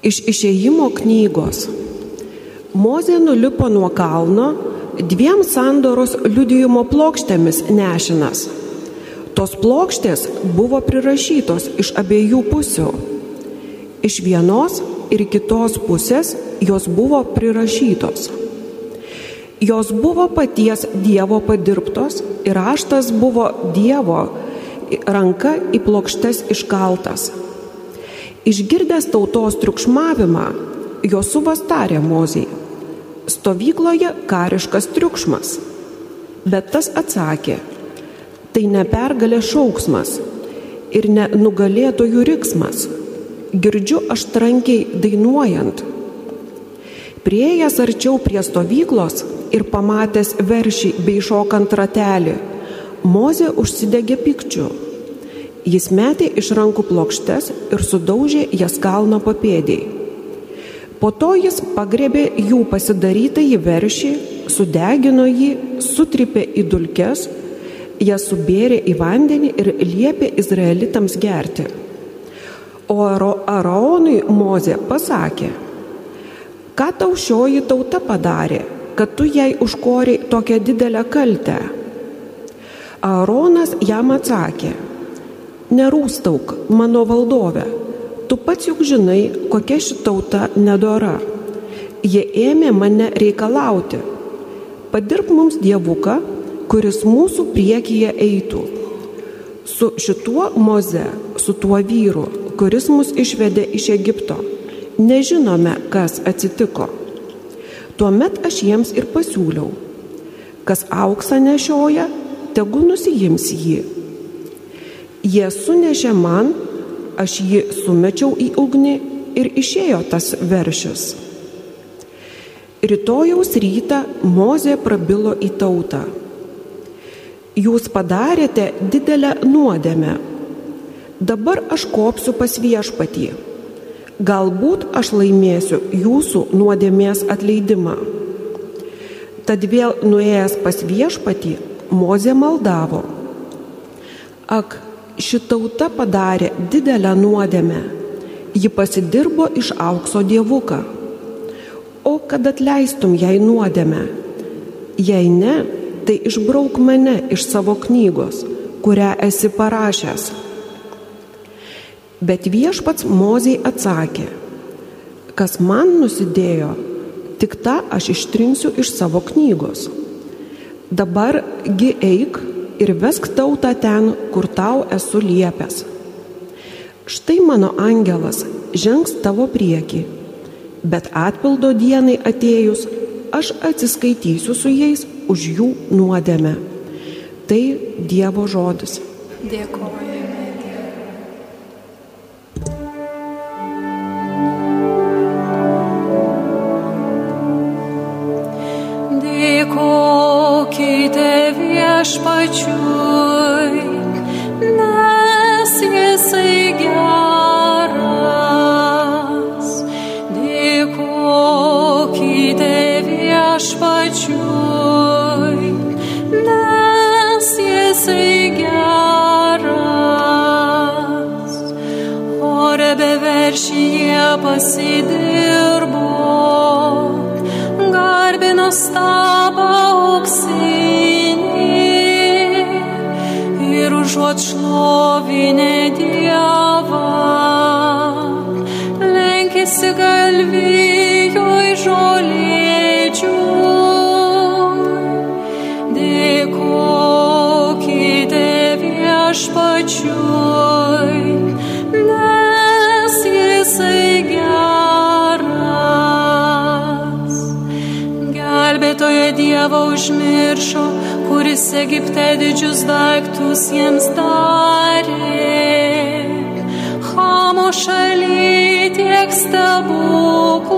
Iš išėjimo knygos. Mozė nulipo nuo kalno dviem sandoros liudijimo plokštėmis nešinas. Tos plokštės buvo prirašytos iš abiejų pusių. Iš vienos ir kitos pusės jos buvo prirašytos. Jos buvo paties Dievo padirbtos ir raštas buvo Dievo ranka į plokštes iškaltas. Išgirdęs tautos triukšmavimą, Josuvas tarė Mozijai, stovykloje kariškas triukšmas. Bet tas atsakė, tai ne pergalė šauksmas ir ne nugalėtojų riksmas. Girdžiu aš trankiai dainuojant. Prieėjęs arčiau prie stovyklos ir pamatęs veršį bei šokant ratelį, Mozė užsidegė pikčiu Jis metė iš rankų plokštes ir sudaužė jas kalno papėdėje. Po to jis pagrebė jų pasidarytą į veršį, sudegino jį, sutripė į dulkes, jas subėrė į vandenį ir liepė izraelitams gerti. O Araonui Mozė pasakė, ką tau šioji tauta padarė, kad tu jai užkoriai tokią didelę kaltę. Aaronas jam atsakė, nerūstauk mano valdove, tu pats juk žinai, kokia ši tauta nedora. Jie ėmė mane reikalauti. Padirb mums dievuką, kuris mūsų priekyje eitų. Su šituo moze, su tuo vyru, kuris mus išvedė iš Egipto, nežinome, kas atsitiko. Tuomet aš jiems ir pasiūliau, kas auksą nešioja, tegu nusijims jį Jie sunešė man, aš jį sumečiau į ugnį ir išėjo tas veršis. Rytojaus rytą Mozė prabilo į tautą. Jūs padarėte didelę nuodėmę. Dabar aš kopsiu pas viešpatį. Galbūt aš laimėsiu jūsų nuodėmės atleidimą. Tad vėl nuėjęs pas viešpatį, Mozė maldavo. Ak, ši tauta padarė didelę nuodėmę. Ji pasidirbo iš aukso dievuką. O kad atleistum jai nuodėmę? Jei ne, tai išbrauk mane iš savo knygos, kurią esi parašęs. Bet viešpats Moziai atsakė, kas man nusidėjo, tik tą aš ištrinsiu iš savo knygos. Dabargi eik ir vesk tautą ten, kur tau esu liepęs. Štai mano angelas žengs tavo prieki, bet atpildo dienai atėjus aš atsiskaitysiu su jais už jų nuodėmę. Tai Dievo žodis. Dėkuoju. Pasidirbo, garbino stabą auksinį ir užuot šlovinę Dievą, lenkėsi galvijo į žolėdžių. Dievo užmiršo, kuris Egipte didžius daiktus jiems darė. Hamo šaly tiek stebuklų,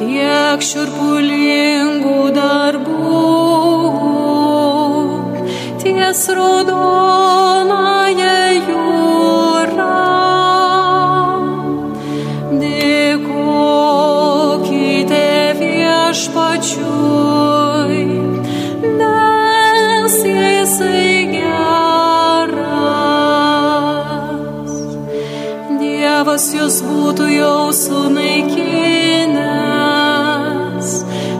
tiek širpulingų darbų, ties raudonąją Dievas jūs būtų jau sunaikinęs,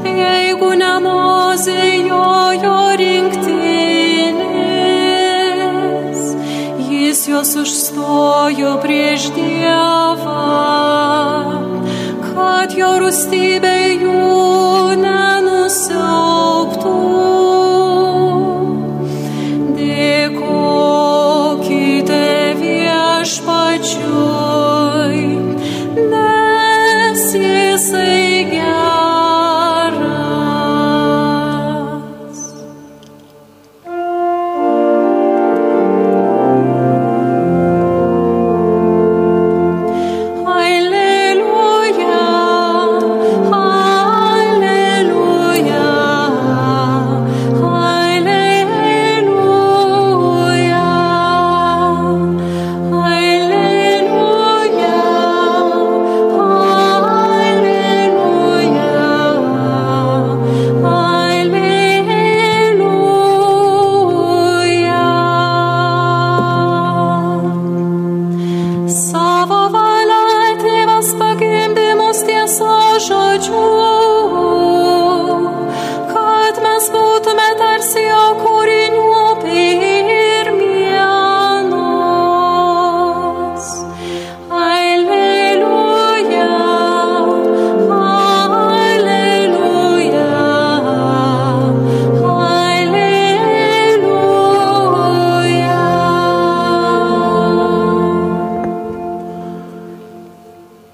jeigu ne mozė jojo rinktinės. Jis juos užstojo prieš Dievą, kad jo rūstybė jų nenusiauptų.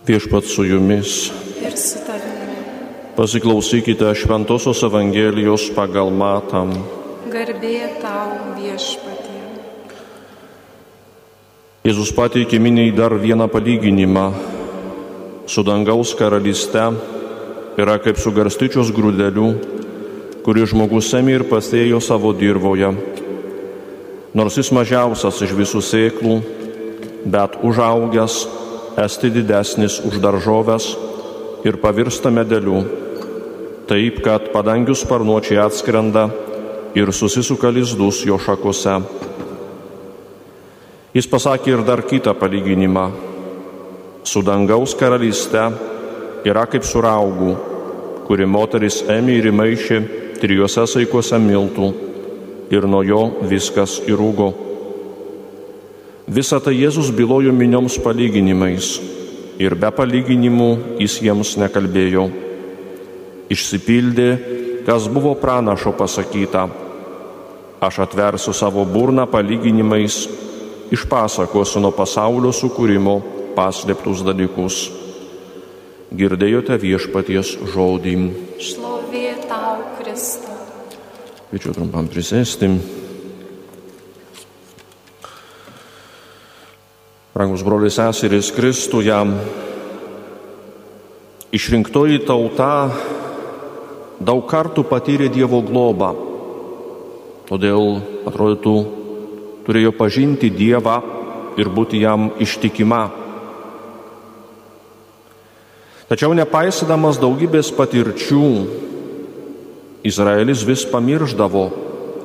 Viešpat su jumis. Ir su tavimi. Pasiklausykite Šventojios Evangelijos pagal Matam. Garbė tau viešpatie. Jėzus pateikė miniai dar vieną palyginimą. Su dangaus karalyste yra kaip su garstyčios grūdeliu, kurį žmogus semė ir pasėjo savo dirboje. Nors jis mažiausias iš visų sėklų, bet užaugęs esti didesnis už daržovės ir pavirsta medeliu, taip kad padangių sparnuočiai atskrenda ir susisuka lizdus jo šakose. Jis pasakė ir dar kitą palyginimą. Su dangaus karalyste yra kaip su raugu, kuri moteris ėmė ir įmaišė trijose saikuose miltų ir nuo jo viskas įrūgo. Visą tai Jėzus bylojo minioms palyginimais ir be palyginimų jis jiems nekalbėjo. Išsipildė, kas buvo pranašo pasakyta. Aš atversiu savo burną palyginimais, išpasakosiu nuo pasaulio sukūrimo paslėptus dalykus. Girdėjote viešpaties žodį. Šlovė tau, Kristau. Kviečiu trumpam prisėsti. Rangus broliai seserys Kristuje, išrinktoji tauta daug kartų patyrė Dievo globą. Todėl, atrodytų, turėjo pažinti Dievą ir būti jam ištikima. Tačiau nepaisydamas daugybės patirčių, Izraelis vis pamirždavo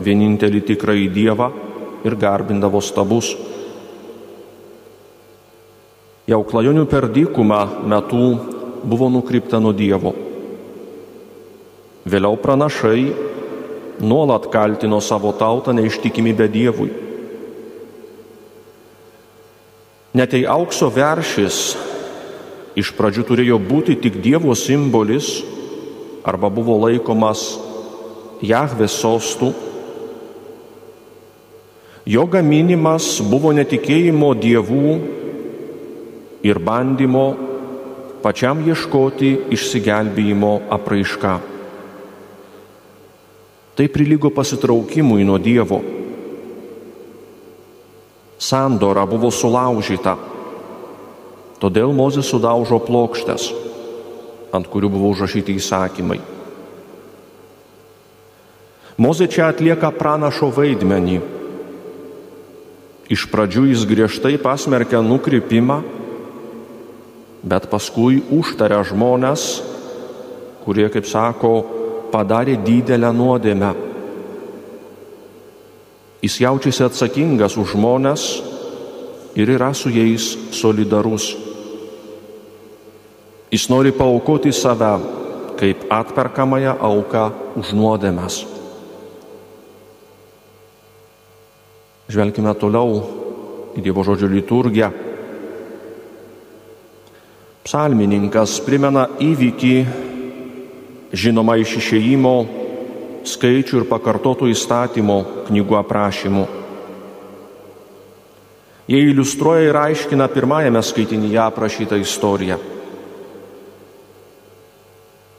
vienintelį tikrąjį Dievą ir garbindavo stabus. Jau klajonių per dykumą metų buvo nukrypta nuo Dievo. Vėliau pranašai nuolat kaltino savo tautą neištikimybę Dievui. Net jei aukso veršis iš pradžių turėjo būti tik Dievo simbolis arba buvo laikomas Jahvės sostų, jo gaminimas buvo netikėjimo dievų ir bandymo pačiam ieškoti išsigelbėjimo apraiška. Tai prilygo pasitraukimui nuo Dievo. Sandora buvo sulaužyta, todėl Mozės sudaužo plokštes, ant kurių buvo užrašyti įsakymai. Mozė čia atlieka pranašo vaidmenį. Iš pradžių jis griežtai pasmerkia nukrypimą, bet paskui užtaria žmonės, kurie, kaip sako, padarė didelę nuodėmę. Jis jaučiasi atsakingas už žmonės ir yra su jais solidarus. Jis nori paukoti save kaip atperkamąją auką už nuodėmes. Žvelgime toliau į Dievo žodžio liturgiją. Psalmininkas primena įvykį, žinoma iš išėjimo skaičių ir pakartotų įstatymo knygų aprašymų. Jie iliustruoja ir aiškina pirmajame skaitinyje aprašytą istoriją.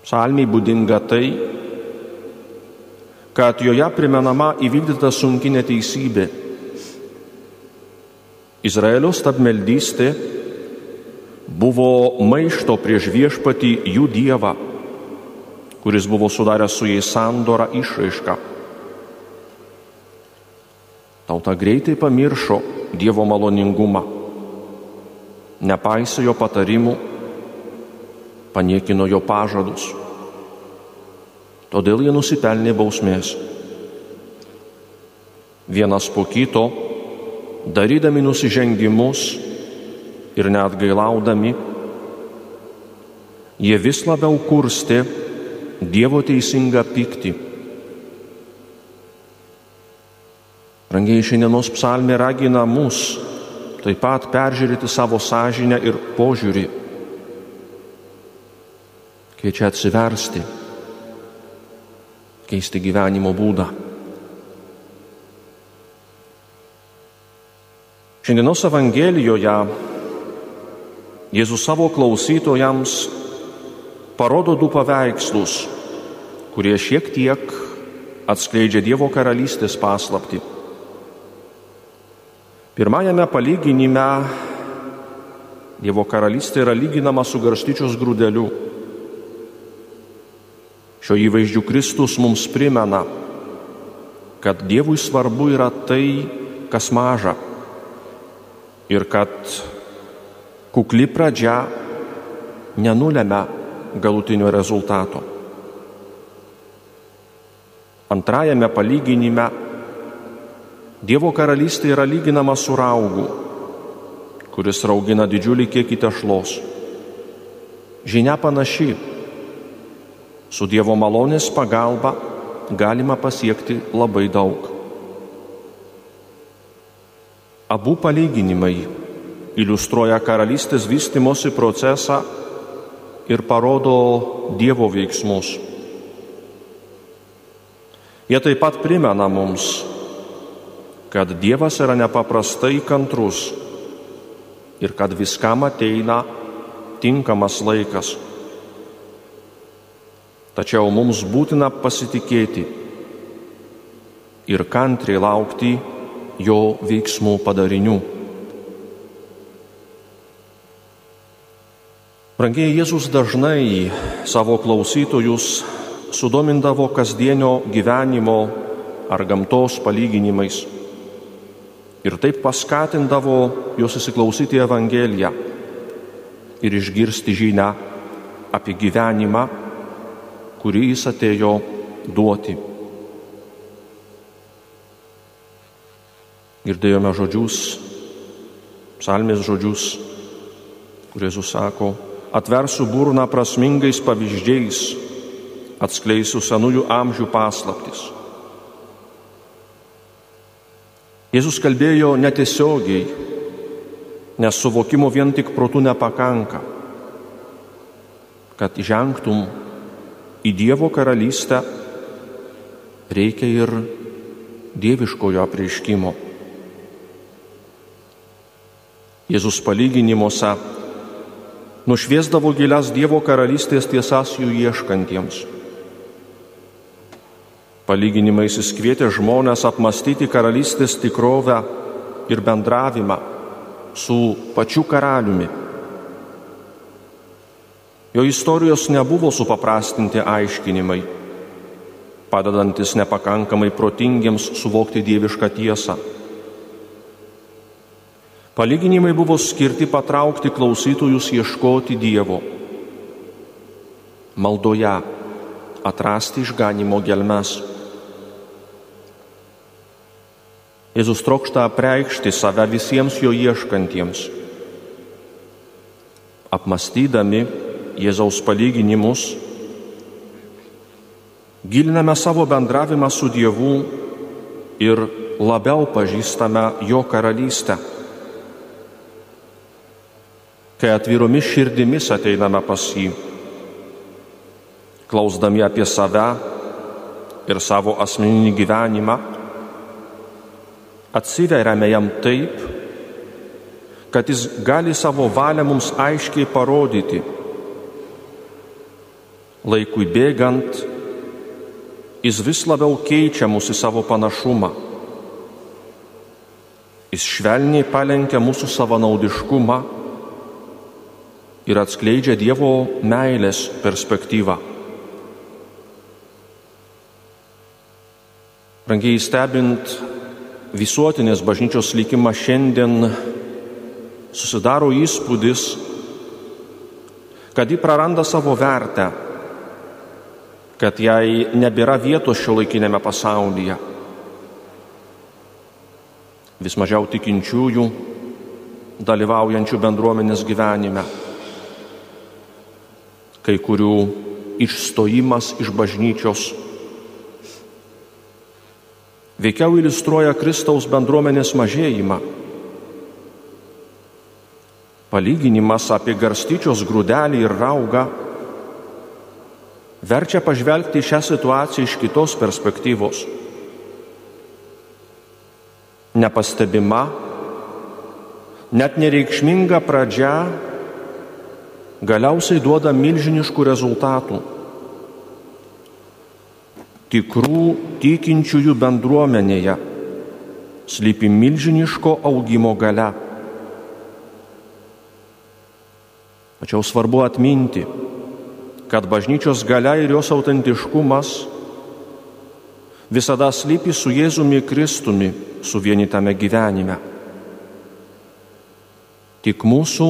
Psalmiai būdinga tai, kad joje primenama įvykdyta sunki neteisybė. Izraelio stabmeldystė buvo maišto prieš viešpatį jų dievą, kuris buvo sudaręs su jais sandorą išraišką. Tauta greitai pamiršo Dievo maloningumą, nepaisė jo patarimų, paniekino jo pažadus. Todėl jie nusipelnė bausmės. Vienas po kito, darydami nusižengimus ir net gailaudami, jie vis labiau kurstė Dievo teisingą pyktį Rangiai šiandienos psalmė ragina mus taip pat peržiūrėti savo sąžinę ir požiūrį. Kviečia atsiversti, keisti gyvenimo būdą. Šiandienos Evangelijoje Jėzus savo klausytojams parodo du paveikslus, kurie šiek tiek atskleidžia Dievo karalystės paslapti. Pirmajame palyginime Dievo karalystė yra lyginama su garstyčios grūdeliu. Šio įvaizdžių Kristus mums primena, kad Dievui svarbu yra tai, kas maža ir kad kukli pradžia nenulėmia galutinio rezultato. Antrajame palyginime Dievo karalystė yra lyginama su raugu, kuris raugina didžiulį kiekį tešlos. Žinia panaši. Su Dievo malonės pagalba galima pasiekti labai daug. Abu palyginimai iliustruoja karalystės vystimosi procesą ir parodo Dievo veiksmus. Jie taip pat primena mums, kad Dievas yra nepaprastai kantrus ir kad viskam ateina tinkamas laikas. Tačiau mums būtina pasitikėti ir kantriai laukti jo veiksmų padarinių. Brangiai Jėzus dažnai savo klausytojus sudomindavo kasdienio gyvenimo ar gamtos palyginimais ir taip paskatindavo juos įsiklausyti Evangeliją ir išgirsti žinę apie gyvenimą, kurį jis atėjo duoti. Girdėjome žodžius, psalmės žodžius, kurie susako, atversiu burną prasmingais pavyzdžiais, atskleisiu senųjų amžių paslaptis. Jėzus kalbėjo netiesiogiai, nes suvokimo vien tik protų nepakanka. Kad žengtum į Dievo karalystę, reikia ir dieviškojo apreiškimo. Jėzus palyginimuose nušviesdavo gilias Dievo karalystės tiesas jų ieškantiems. Palyginimais jis kvietė žmonės apmastyti karalystės tikrovę ir bendravimą su pačiu karaliumi. Jo istorijos nebuvo supaprastinti aiškinimai, padedantis nepakankamai protingiems suvokti dievišką tiesą. Palyginimai buvo skirti patraukti klausytojus ieškoti Dievo, maldoje, atrasti išganimo gelmes. Jėzus trokšta apreikšti save visiems jo ieškantiems. Apmastydami Jėzaus palyginimus, giliname savo bendravimą su Dievu ir labiau pažįstame Jo karalystę. Kai atviromis širdimis ateiname pas jį, klausdami apie save ir savo asmeninį gyvenimą, atsiveriame jam taip, kad jis gali savo valią mums aiškiai parodyti. Laikui bėgant, jis vis labiau keičia mūsų savo panašumą. Jis švelniai palenkia mūsų savanaudiškumą ir atskleidžia Dievo meilės perspektyvą. Rangiai stebint visuotinės bažnyčios likimą šiandien susidaro įspūdis, kad ji praranda savo vertę, kad jai nebėra vietos šio laikinėme pasaulyje. Vis mažiau tikinčiųjų dalyvaujančių bendruomenės gyvenime. Kai kurių išstojimas iš bažnyčios veikiau iliustruoja Kristaus bendruomenės mažėjimą. Palyginimas apie garstyčios grūdelį ir raugą verčia pažvelgti šią situaciją iš kitos perspektyvos. Nepastebima, net nereikšminga pradžia galiausiai duoda milžiniškų rezultatų tikrų tikinčiųjų bendruomenėje slypi milžiniško augimo gale. Tačiau svarbu atminti, kad bažnyčios gale ir jos autentiškumas visada slypi su Jėzumi Kristumi suvienytame gyvenime. Tik mūsų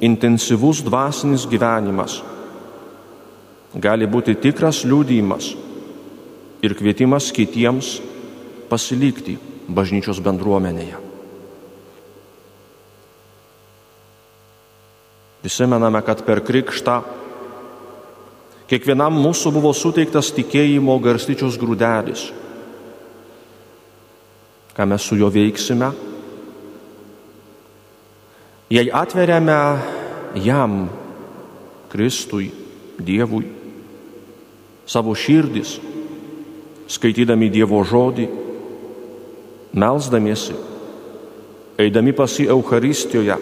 intensyvus dvasinis gyvenimas gali būti tikras liūdimas ir kvietimas kitiems pasilikti bažnyčios bendruomenėje. Prisimename, kad per krikštą kiekvienam mūsų buvo suteiktas tikėjimo garstyčios grūdelis. Ką mes su juo veiksime? Jei atveriame jam, Kristui, Dievui, savo širdis, skaitydami Dievo žodį, melzdamiesi, eidami pas į Euharistijoje.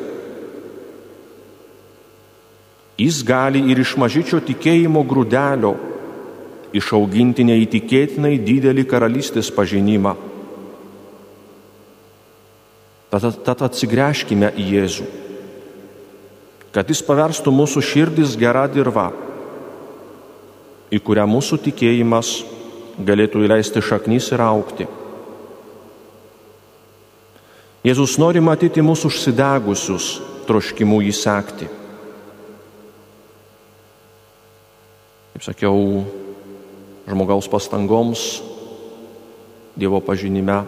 Jis gali ir iš mažyčio tikėjimo grūdelio išauginti neįtikėtinai didelį karalystės pažinimą. Tad, tad atsigręžkime į Jėzų, kad jis paverstų mūsų širdis gerą dirvą, į kurią mūsų tikėjimas galėtų įleisti šaknys ir aukti. Jėzus nori matyti mūsų užsidegusius troškimų įsekti. Kaip sakiau, žmogaus pastangoms Dievo pažinime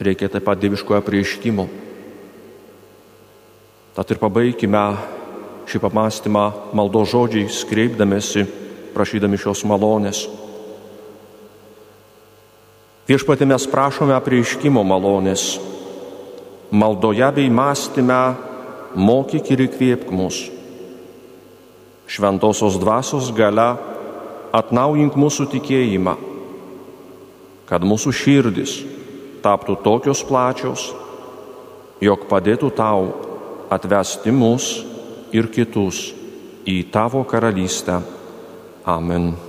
reikia taip pat dieviškojo prieiškimo. Tad ir pabaigime šį pamastymą maldo žodžiais, kreipdamėsi, prašydami šios malonės. Viešpatė mes prašome prieiškimo malonės. Maldoje bei mąstyme mokyk ir įkvėpk mus. Šventosios dvasios gale atnaujink mūsų tikėjimą, kad mūsų širdis taptų tokios plačios, jog padėtų tau atvesti mus ir kitus į tavo karalystę. Amen.